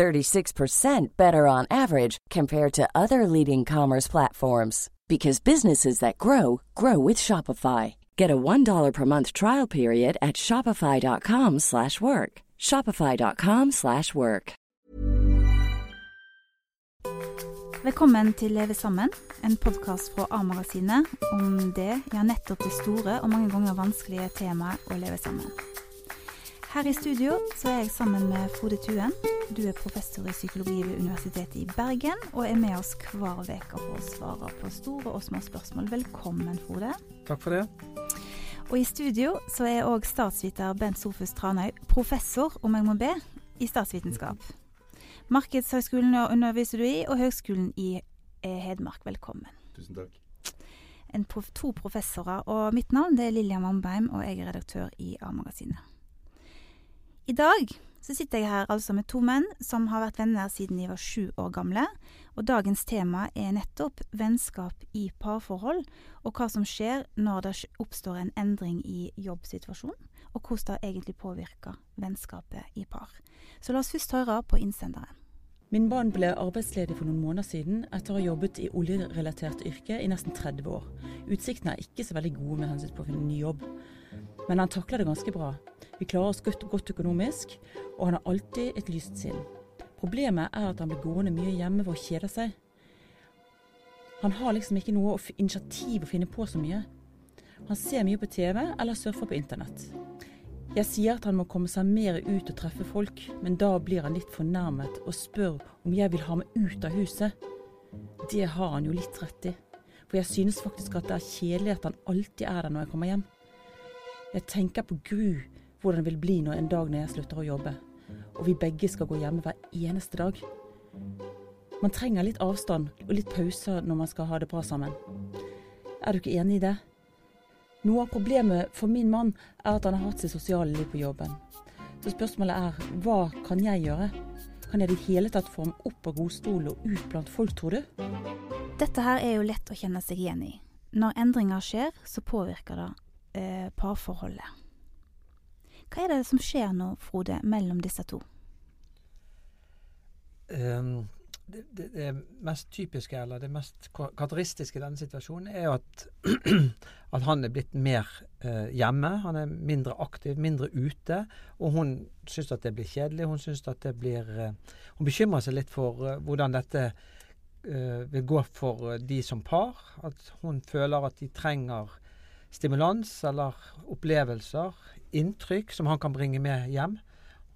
36% better on average compared to other leading commerce platforms because businesses that grow grow with Shopify. Get a $1 per month trial period at shopify.com/work. shopify.com/work. Velkommen til Leve sammen, en podkast fra A-magasinet om det, ja nettopp det store og mange ganger vanskelige temaet å leve sammen. Her i studio så er jeg sammen med Frode Tuen. Du er professor i psykologi ved Universitetet i Bergen, og er med oss hver uke for å svare på store og små spørsmål. Velkommen, Frode. Takk for det. Og i studio så er òg statsviter Bent Sofus Tranøy, professor, om jeg må be, i statsvitenskap. Markedshøgskolen underviser du i, og Høgskolen i eh, Hedmark. Velkommen. Tusen takk. En prof to professorer, og mitt navn det er Lillian Wambeim, og jeg er redaktør i A-magasinet. I dag så sitter jeg her altså med to menn som har vært venner siden de var sju år gamle. Og dagens tema er nettopp vennskap i parforhold, og hva som skjer når det oppstår en endring i jobbsituasjonen, og hvordan det egentlig påvirker vennskapet i par. Så la oss først høre på innsenderen. Min mann ble arbeidsledig for noen måneder siden etter å ha jobbet i oljerelatert yrke i nesten 30 år. Utsiktene er ikke så veldig gode med hensyn til å finne ny jobb, men han takler det ganske bra. Vi klarer oss godt, godt økonomisk, og han har alltid et lyst sinn. Problemet er at han blir gående mye hjemme for å kjede seg. Han har liksom ikke noe initiativ å finne på så mye. Han ser mye på TV eller surfer på internett. Jeg sier at han må komme seg mer ut og treffe folk, men da blir han litt fornærmet og spør om jeg vil ha meg ut av huset. Det har han jo litt rett i, for jeg synes faktisk at det er kjedelig at han alltid er der når jeg kommer hjem. Jeg tenker på gru hvordan det vil bli når en dag når jeg slutter å jobbe, og vi begge skal gå hjemme hver eneste dag. Man trenger litt avstand og litt pauser når man skal ha det bra sammen. Er du ikke enig i det? Noe av problemet for min mann er at han har hatt sitt sosiale liv på jobben. Så spørsmålet er hva kan jeg gjøre? Kan jeg i det hele tatt få ham opp av godstolen og ut blant folk, tror du? Dette her er jo lett å kjenne seg igjen i. Når endringer skjer, så påvirker det parforholdet. Hva er det som skjer nå, Frode, mellom disse to? Um, det, det, det, mest typiske, eller det mest karakteristiske i denne situasjonen, er at, at han er blitt mer eh, hjemme. Han er mindre aktiv, mindre ute. Og hun syns at det blir kjedelig. Hun syns at det blir eh, Hun bekymrer seg litt for eh, hvordan dette vil gå for de som par. At hun føler at de trenger stimulans eller opplevelser, inntrykk, som han kan bringe med hjem.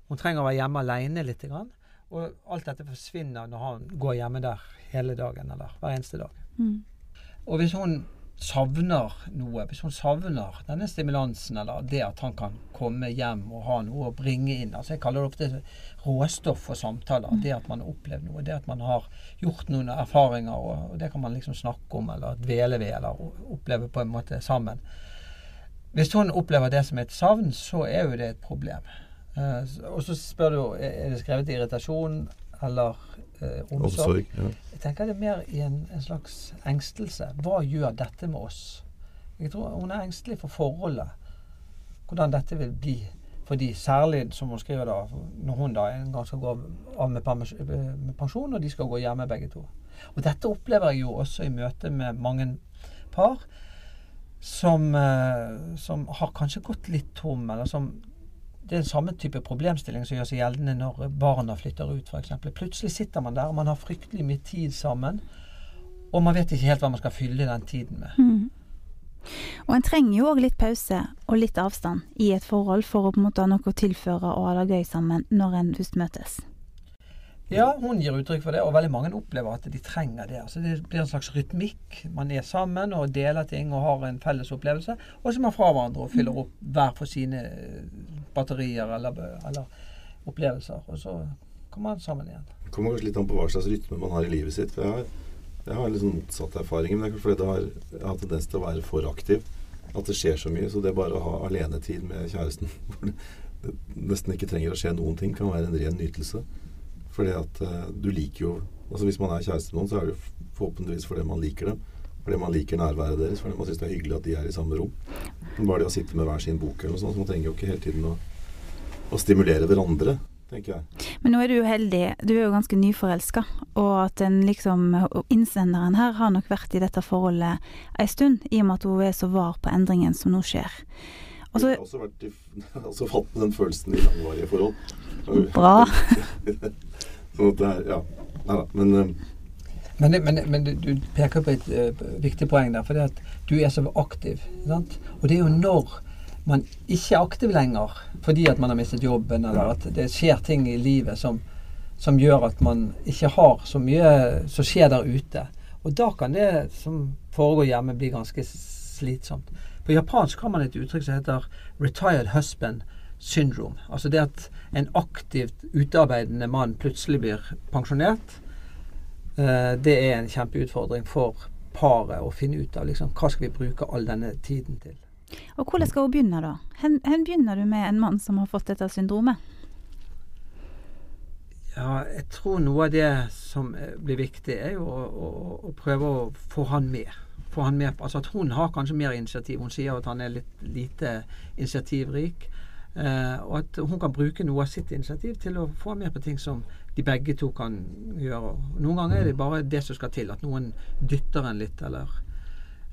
Hun trenger å være hjemme alene litt. Og alt dette forsvinner når han går hjemme der hele dagen, eller hver eneste dag. Mm. Og hvis hun savner noe, hvis hun savner denne stimulansen, eller det at han kan komme hjem og ha noe å bringe inn altså Jeg kaller det ofte råstoff for samtaler. Mm. Det at man har opplevd noe, det at man har gjort noen erfaringer, og, det kan man liksom snakke om, eller dvele ved, eller oppleve på en måte sammen. Hvis hun opplever det som et savn, så er jo det et problem. Uh, og så spør du er det skrevet irritasjon eller eh, omsorg. omsorg ja. Jeg tenker det er mer i en, en, slags engstelse. Hva gjør dette med oss? Jeg tror Hun er engstelig for forholdet. Hvordan dette vil bli for de, særlig som hun skriver da, når hun da en gang skal gå av med, med pensjon, og de skal gå hjemme begge to. Og dette opplever jeg jo også i møte med mange par som, uh, som har kanskje gått litt tom, eller som det er den samme type problemstilling som gjør seg gjeldende når barna flytter ut, f.eks. Plutselig sitter man der, og man har fryktelig mye tid sammen, og man vet ikke helt hva man skal fylle den tiden med. Mm. Og en trenger jo òg litt pause og litt avstand i et forhold for å på en måte ha noe å tilføre og ha det gøy sammen når en først møtes. Ja, hun gir uttrykk for det, og veldig mange opplever at de trenger det. Altså Det blir en slags rytmikk. Man er sammen og deler ting og har en felles opplevelse. Og så er man fra hverandre og fyller opp hver for sine batterier eller, eller opplevelser. Og så kommer man sammen igjen. Det kommer kanskje litt an på hva slags rytme man har i livet sitt. For jeg har Jeg har liksom motsatt erfaring, men det er fordi det har, jeg har tendens til å være for aktiv. At det skjer så mye. Så det bare å ha alenetid med kjæresten hvor det nesten ikke trenger å skje noen ting, kan være en ren nytelse. Fordi at uh, du liker jo Altså Hvis man er kjæreste med noen, så er det jo forhåpentligvis fordi man liker dem. Fordi man liker nærværet deres, fordi man syns det er hyggelig at de er i samme rom. Men bare det å sitte med hver sin bok eller noe sånt, så man trenger jo ikke hele tiden å, å stimulere hverandre. Men nå er du jo heldig, du er jo ganske nyforelska, og at den liksom innsenderen her har nok vært i dette forholdet ei stund, i og med at hun er så var på endringen som nå skjer. Også, jeg har også, vært i, også fått den følelsen i langvarige forhold. Bra. sånn at det er Ja. Nei da. Men um, men, men, men, du peker på et uh, viktig poeng der, for det at du er så aktiv. Sant? Og det er jo når man ikke er aktiv lenger fordi at man har mistet jobben, eller at det skjer ting i livet som, som gjør at man ikke har så mye som skjer der ute. Og da kan det som foregår hjemme, bli ganske slitsomt. På japansk har man et uttrykk som heter 'retired husband syndrome'. Altså det at en aktivt utearbeidende mann plutselig blir pensjonert. Eh, det er en kjempeutfordring for paret å finne ut av liksom, hva skal vi bruke all denne tiden til. Og hvordan skal hun begynne, da? Hvor begynner du med en mann som har fått dette syndromet? Ja, jeg tror noe av det som blir viktig, er jo å, å, å prøve å få han med. Få han med altså at Hun har kanskje mer initiativ. Hun sier at han er litt lite initiativrik. Eh, og at hun kan bruke noe av sitt initiativ til å få med på ting som de begge to kan gjøre. Noen ganger er det bare det som skal til. At noen dytter en litt, eller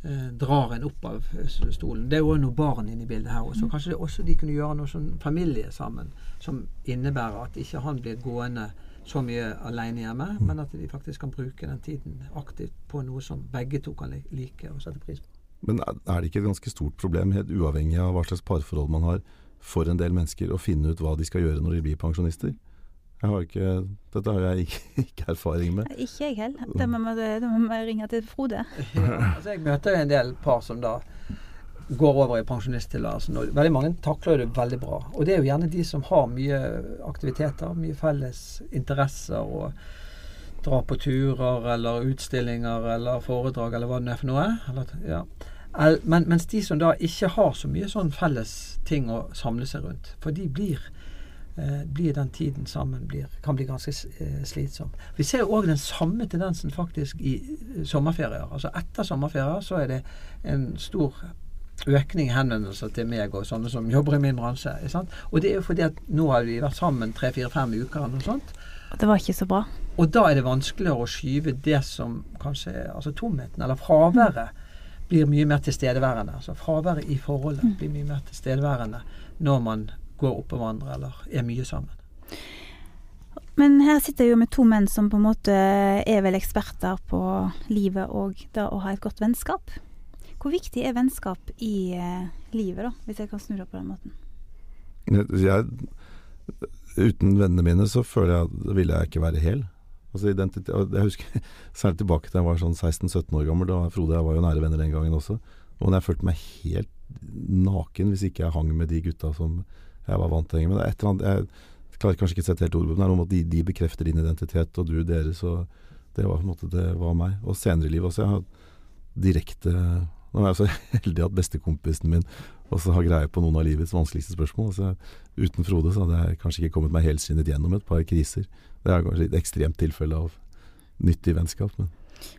eh, drar en opp av stolen. Det er jo noen barn inne i bildet her også. Kanskje det også de kunne gjøre noe som familie sammen som innebærer at ikke han blir gående så mye alene hjemme, mm. men at de faktisk kan bruke den tiden aktivt på noe som begge to kan like og sette pris på. Men er det ikke et ganske stort problem, helt uavhengig av hva slags parforhold man har, for en del mennesker å finne ut hva de skal gjøre når de blir pensjonister? Har ikke, dette har jeg ikke, ikke, erfaring med. Ikke jeg heller. Da må vi ringe til Frode. Ja, altså jeg møter en del par som da går over i pensjonisttilværelsen. Og veldig mange takler det veldig bra. Og det er jo gjerne de som har mye aktiviteter, mye felles interesser. og drar på turer eller utstillinger eller foredrag eller hva det er for noe. Eller, ja. Men, mens de som da ikke har så mye sånn felles ting å samle seg rundt, for de blir eh, blir den tiden sammen blir, kan bli ganske eh, slitsom. Vi ser òg den samme tendensen faktisk i eh, sommerferier. Altså etter sommerferier så er det en stor økning i henvendelser til meg og sånne som jobber i min bransje. Og det er jo fordi at nå har vi vært sammen tre-fire-fem uker eller noe sånt. Det var ikke så bra. Og da er det vanskeligere å skyve det som kanskje er Altså tomheten, eller fraværet, blir mye mer tilstedeværende. Altså fraværet i forholdet mm. blir mye mer tilstedeværende når man går oppå hverandre eller er mye sammen. Men her sitter jeg jo med to menn som på en måte er vel eksperter på livet og det å ha et godt vennskap. Hvor viktig er vennskap i eh, livet, da, hvis jeg kan snu det på den måten? Jeg, uten vennene mine så føler jeg at ville jeg ikke være hel. Altså jeg husker særlig tilbake til jeg var sånn 16-17 år gammel. Da Frode og jeg var jo nære venner den gangen også. Og jeg følte meg helt naken hvis ikke jeg hang med de gutta som jeg var vant til å henge med. Det er et eller annet, jeg klarer kanskje ikke å sette helt ord på det, men de, de, bekrefter din identitet, og du deres. og det var på en måte det var meg. Og senere i livet også. Jeg har direkte Nå er jeg så heldig at bestekompisen min også har greie på noen av livets vanskeligste spørsmål. Altså, uten Frode så hadde jeg kanskje ikke kommet meg helskinnet gjennom et par kriser. Det er kanskje et ekstremt tilfelle av nyttig vennskap. men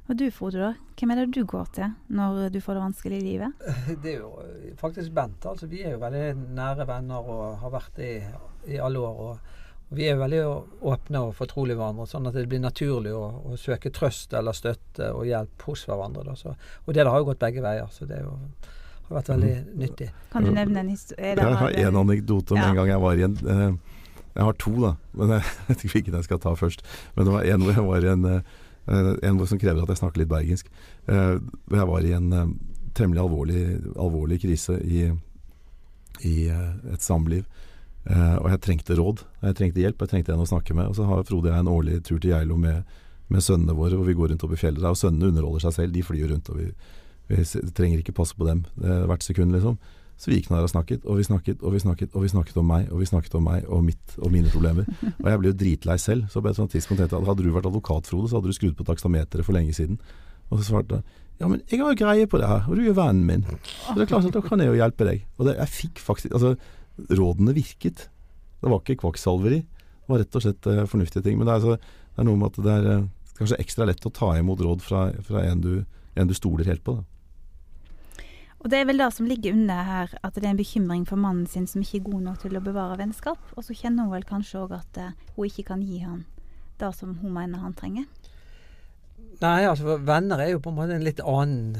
og du Frode, da? Hvem er det du går til når du får det vanskelig i livet? Det er jo eh, faktisk Bent. altså Vi er jo veldig nære venner og har vært det i, i alle år. Og, og, vi er jo veldig åpne og fortrolige hverandre, sånn at det blir naturlig å, å søke trøst eller støtte og hjelp hos hverandre. Da. Så, og det har jo gått begge veier. så det er jo har vært veldig mm. nyttig. Kan du nevne en historie? Jeg har en anekdote om ja. en gang jeg var i en uh, Jeg har to, da, men jeg vet ikke hvilken jeg skal ta først. Men det var en hvor jeg var i en En hvor som krever at jeg snakker litt bergensk. Eh, jeg var i en eh, temmelig alvorlig, alvorlig krise i, i et samliv. og jeg trengte råd. Jeg trengte hjelp, jeg trengte en å snakke med. Og så har Frode og jeg en årlig tur til Geilo med, med sønnene våre, hvor vi går rundt oppe i fjellet. Og sønnene underholder seg selv, de flyr rundt. og vi, vi trenger ikke passe på dem hvert sekund, liksom. Så vi gikk ned og snakket, og vi snakket og vi snakket og vi snakket om meg og vi snakket om meg og mitt og mine problemer. Og jeg ble jo dritlei selv. Så på et sånt tidspunkt tenkte jeg hadde du vært advokat, Frode, så hadde du skrudd på takstameteret for lenge siden. Og så svarte jeg ja, men jeg har jo greie på det her, og du er vennen min. Så det er klart at da kan jeg jo hjelpe deg. Og det, jeg fikk faktisk Altså, rådene virket. Det var ikke kvakksalveri. Det var rett og slett uh, fornuftige ting. Men det er, altså, det er, noe med at det er uh, kanskje ekstra lett å ta imot råd fra, fra en, du, en, du, stoler helt på. Da. Og Det er vel det som ligger under her, at det er en bekymring for mannen sin som ikke er god nok til å bevare vennskap. Og så kjenner hun vel kanskje òg at uh, hun ikke kan gi han det som hun mener han trenger. Nei, altså venner er jo på en måte en litt annen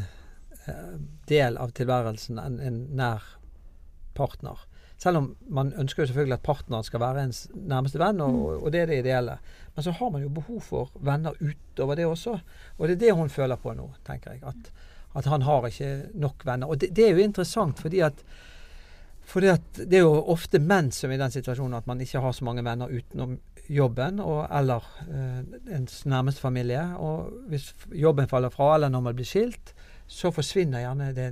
eh, del av tilværelsen enn en nær partner. Selv om man ønsker jo selvfølgelig at partneren skal være ens nærmeste venn, og, mm. og, det er det ideelle. Men så har man jo behov for venner utover det også. Og det er det hun føler på nå, tenker jeg. At, at han har ikke nok venner. Og det, det er jo interessant, fordi at fordi at det er jo ofte menn som er i den situasjonen at man ikke har så mange venner utenom jobben og, eller eh, ens nærmeste familie. Og hvis jobben faller fra, eller når man blir skilt, så forsvinner gjerne det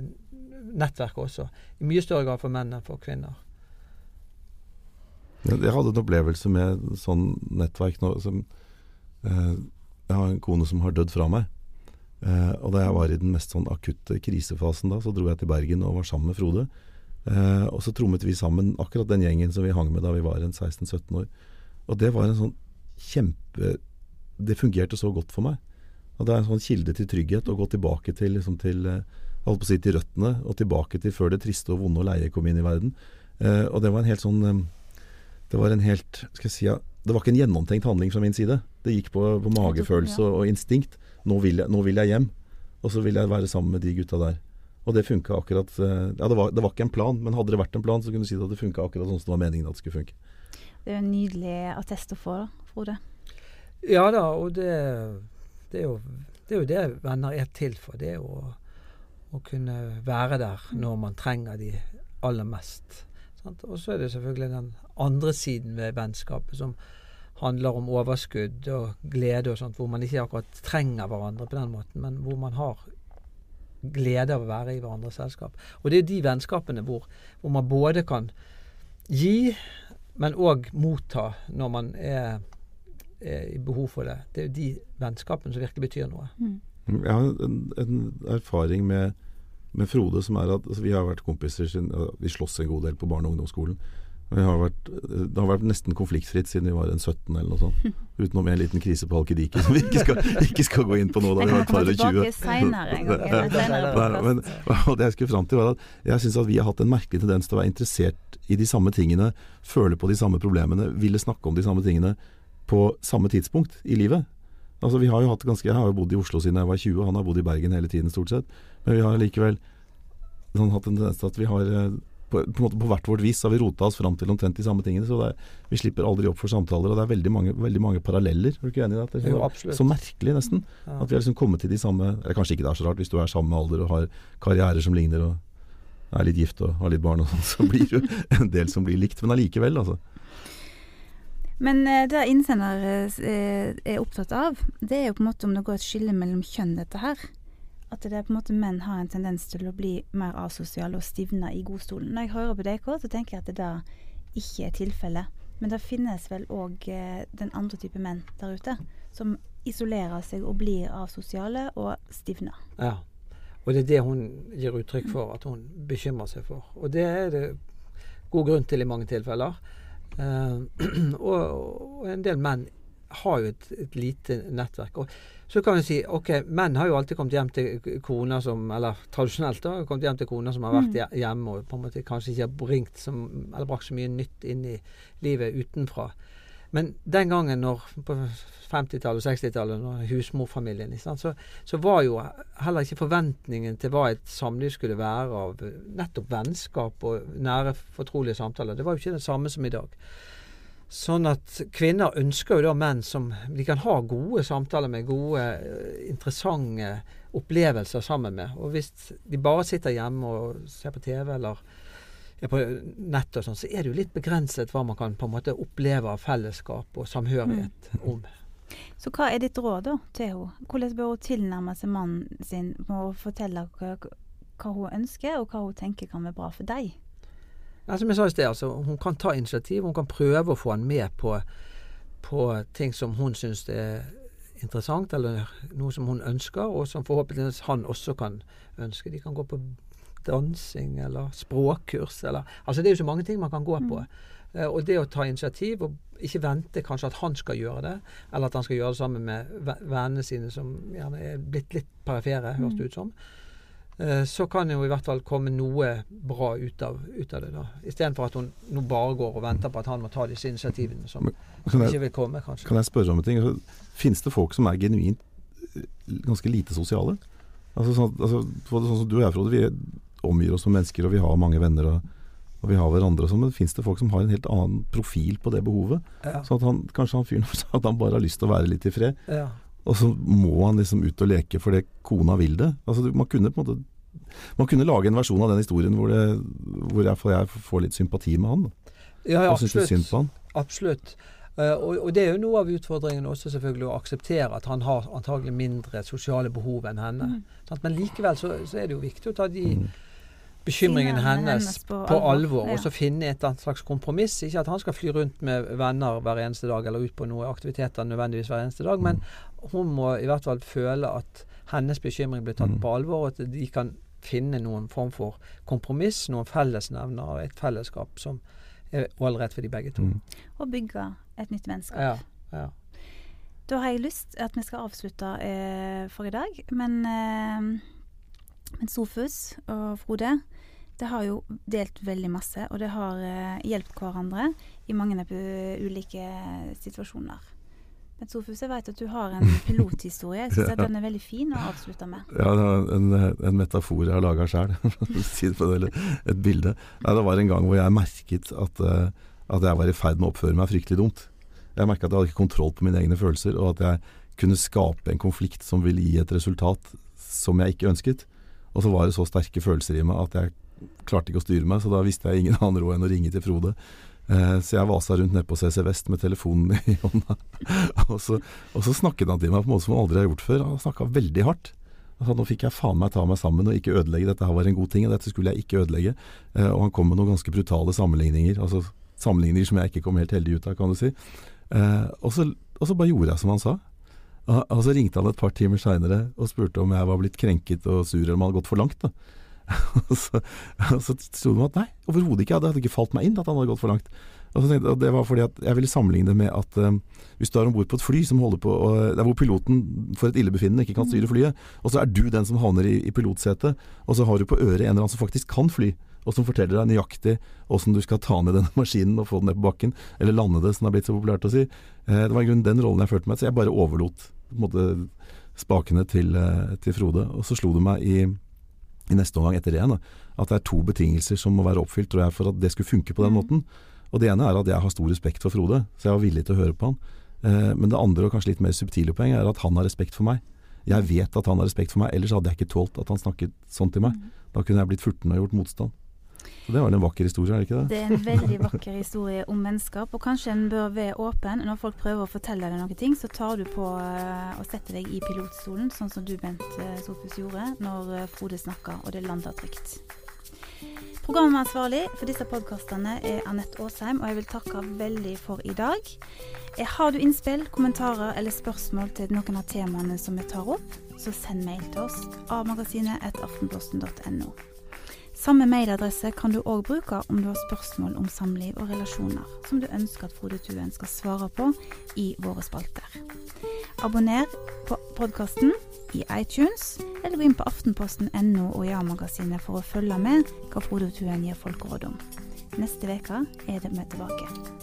nettverket også. I mye større grad for menn enn for kvinner. Jeg hadde en opplevelse med sånn nettverk nå som eh, Jeg har en kone som har dødd fra meg. Eh, og da jeg var i den mest sånn akutte krisefasen da, så dro jeg til Bergen og var sammen med Frode. Eh, og så trommet vi sammen akkurat den gjengen som vi hang med da vi var en 16-17 år. Og det var en sånn kjempe Det fungerte så godt for meg. Og det er en sånn kilde til trygghet å gå tilbake til, liksom til eh, holdt på å si til røttene, og tilbake til før det triste og vonde og leie kom inn i verden. Eh, og det var en helt sånn eh, Det var en helt Skal jeg si ja, Det var ikke en gjennomtenkt handling fra min side. Det gikk på, på magefølelse og, og instinkt. Nå vil, jeg, nå vil, jeg, hjem. Og så vil jeg være sammen med de gutta der. Og det funka akkurat eh, Ja, det var, det var, ikke en plan, men hadde det vært en plan, så kunne du si at det funka akkurat sånn som det var meningen at det skulle funke. Det er jo en nydelig attest å få, da, Frode. Ja da, og det, det, er jo, det, er jo, det venner er til for. Det er å, å kunne være der når man trenger de aller mest. Og så er det selvfølgelig den andre siden ved vennskapet som handler om overskudd og glede og sånt, hvor man ikke akkurat trenger hverandre på den måten, men hvor man har glede av å være i hverandres selskap. Og det er de vennskapene hvor, hvor man både kan gi men òg motta når man er, er, i behov for det. Det er de vennskapene som virkelig betyr noe. Mm. Jeg har en, en erfaring med, med, Frode som er at altså, vi har vært kompiser siden Vi slåss en god del på barne- og ungdomsskolen. Har vært, det har vært nesten konfliktfritt siden vi var en 17 eller noe sånt. Utenom en liten krise på Halkidiki som vi ikke skal, ikke skal, gå inn på nå. Da vi var et par og 20. Men, og det jeg skulle fram til var at jeg syns at vi har hatt en merkelig tendens til å være interessert i de samme tingene, føle på de samme problemene, ville snakke om de samme tingene på samme tidspunkt i livet. Altså vi har jo hatt ganske, Jeg har jo bodd i Oslo siden jeg var 20, han har bodd i Bergen hele tiden stort sett. Men vi har likevel sånn, hatt en tendens til at vi har eh, på, på, på, hvert vårt vis har vi rota oss fram til omtrent de samme tingene. Så er, vi slipper aldri opp for samtaler. Og det er veldig mange, veldig mange paralleller. Er du ikke enig i det? det absolutt. så, så, merkelig, nesten. Ja. At vi har liksom kommet til de samme Eller kanskje ikke det er så rart hvis du er samme alder og har karrierer som ligner og er litt gift og har litt barn og sånn, så blir det jo en del som blir likt. Men allikevel, altså. Men eh, det innsender eh, er opptatt av, det er jo på en måte om det går et skille mellom kjønn, dette her at det er på en måte menn har en tendens til å bli mer asosiale og stivne i godstolen. Når jeg hører på deg, så tenker jeg at det da ikke er tilfellet. Men det finnes vel òg eh, den andre type menn der ute, som isolerer seg og blir asosiale og stivner. Ja, og det er det hun gir uttrykk for, at hun bekymrer seg for. Og det er det god grunn til i mange tilfeller. Uh, og, og, en del menn har jo et, et lite nettverk. Og så kan vi si ok, menn har jo alltid kommet hjem til koner som Eller tradisjonelt da, kommet hjem til koner som har vært mm. hjemme og på en måte kanskje ikke har bringt som, eller brakt så mye nytt inn i livet utenfra. Men den gangen når, på 50-tallet og 60-tallet, når husmorfamilien så, så, var jo heller ikke forventningen til hva et samliv skulle være av nettopp vennskap og nære, fortrolige samtaler. Det var jo ikke det samme som i dag. Sånn at kvinner ønsker jo da menn som de kan ha gode samtaler med, gode, eh, interessante opplevelser sammen med. Og hvis de bare sitter hjemme og ser på TV eller er på nett og sånn, så er det jo litt begrenset hva man kan på en måte oppleve av fellesskap og samhørighet mm. om. Så hva er ditt råd da til henne? Hvordan bør hun tilnærme seg mannen sin med å fortelle hva, hva hun ønsker, og hva hun tenker kan være bra for deg. Ja, som jeg sa i sted, altså, hun kan ta initiativ. Hun kan prøve å få han med på, på ting som hun syns er interessant, eller noe som hun ønsker, og som forhåpentligvis han også kan ønske. De kan gå på dansing eller språkkurs eller Altså det er jo så mange ting man kan gå på. Eh, og det å ta initiativ, og ikke vente kanskje at han skal gjøre det, eller at han skal gjøre det sammen med ve- vennene sine som gjerne er blitt litt perifere, høres det ut som. Eh, Så kan jo i hvert fall komme noe bra ut av, ut av det. da Istedenfor at hun nå bare går og venter på at han må ta disse initiativene som, som jeg, ikke vil komme, kanskje. kan jeg spørre om en ting? Finnes Fins det folk som er genuint eh, ganske lite sosiale? Altså, sånn, altså, sånn som du og jeg, Frode, vi omgir oss med mennesker, og vi har mange venner. og og vi har hverandre og sånn, men fins det folk som har en helt annen profil på det behovet? Ja. Sånn at han, kanskje han fyren sa at han bare har lyst til å være litt i fred, Ja. og så må han liksom ut og leke fordi kona vil det. Altså, man kunne på en måte man kunne lage en versjon av den historien hvor, det, hvor jeg, får- jeg får litt sympati med han. da. Ja, ja, absolutt. synd på han. Absolutt. Uh, og, og det er jo noe av utfordringen også selvfølgelig å akseptere at han har antagelig mindre sosiale behov enn henne. Mm. Sant? Men likevel så, så er det jo viktig å ta de Mm. bekymringene hennes, hennes på, på alvor, ja. og så finne et annet slags kompromiss. Ikke at han skal fly rundt med venner hver eneste dag eller ut på noen aktiviteter nødvendigvis hver eneste dag, men hun må i hvert fall føle at hennes bekymring blir tatt Mm. på alvor, og at de kan finne noen form for kompromiss, noen fellesnevner og et fellesskap som er ålreit for de begge to. Mm. Og bygge et nytt vennskap. Ja, ja. Da har jeg lyst at vi skal avslutte eh, for i dag, men, eh, men Sofus og Frode det har jo delt veldig masse, og det har eh, hjulpet hverandre i mange ulike situasjoner. Men Sofus, jeg vet at du har en pilothistorie. Jeg syns Ja. den er veldig fin å avslutte med. Ja, det en, en metafor jeg har laga sjøl, si det på det, eller et bilde. Nei, det var en gang hvor jeg merket at, eh, at jeg var i ferd med å oppføre meg fryktelig dumt. Jeg merka at jeg hadde ikke kontroll på mine egne følelser, og at jeg kunne skape en konflikt som ville gi et resultat som jeg ikke ønsket. Og så var det så sterke følelser i meg at jeg klarte ikke å styre meg, så da visste jeg ingen annen råd enn å ringe til Frode. Eh, Så jeg vasa rundt nede på CC Vest med telefonen i hånda. og, så, og så snakket han til meg på en måte som han aldri har gjort før. Han snakka veldig hardt. Altså, nå fikk jeg faen meg ta meg sammen og ikke ødelegge. Dette her var en god ting, og dette skulle jeg ikke ødelegge. Eh, og han kom med noen ganske brutale sammenligninger. Altså sammenligninger som jeg ikke kom helt heldig ut av, kan du si. Eh, og, så, og så bare gjorde jeg som han sa. Og så ringte han et par timer seinere og spurte om jeg var blitt krenket og sur, eller om han hadde gått for langt. da. og så, og så sto det meg at nei, overhodet ikke. Det hadde ikke falt meg inn at han hadde gått for langt. Og så tenkte jeg, Det var fordi at jeg ville sammenligne det med at eh, hvis du er om bord på et fly som holder på Det der hvor piloten for et illebefinnende ikke kan styre flyet, og så er du den som havner i, i pilotsetet, og så har du på øret en eller annen som faktisk kan fly, og som forteller deg nøyaktig åssen du skal ta ned denne maskinen og få den ned på bakken, eller lande det, som det er blitt så populært å si. Eh, det var i grunnen den rollen jeg følte meg, så jeg bare overlot på en måte, spakene til, eh, til Frode. Og så slo det meg i, i neste omgang etter det igjen, at det er to betingelser som må være oppfylt tror jeg, for at det skulle funke på den Mm. måten. Og Det ene er at jeg har stor respekt for Frode, så jeg var villig til å høre på han. Eh, men det andre og kanskje litt mer subtile poenget er at han har respekt for meg. Jeg vet at han har respekt for meg, ellers hadde jeg ikke tålt at han snakket sånn til meg. Da kunne jeg blitt furten og gjort motstand. Så Det var en vakker historie, er det ikke det? Det er en veldig vakker historie om vennskap, og kanskje en bør være åpen. Når folk prøver å fortelle deg noen ting, så tar du på å og setter deg i pilotstolen, sånn som du, Bent eh, Sofus, gjorde når eh, Frode snakka, og det landa trygt. Programansvarlig for disse podkastene er Anette Aasheim, og jeg vil takke veldig for i dag. Eh, Har du innspill, kommentarer eller spørsmål til noen av temaene som vi tar opp, så send mail til oss avmagasinet etter aftenposten.no. Samme mailadresse kan du òg bruke om du har spørsmål om samliv og relasjoner, som du ønsker at Frode Tuen skal svare på i våre spalter. Abonner på podkasten i iTunes, eller gå inn på aftenposten.no og Ja-magasinet for å følge med hva Frode Tuen gir folk råd om. Neste uke er det vi tilbake.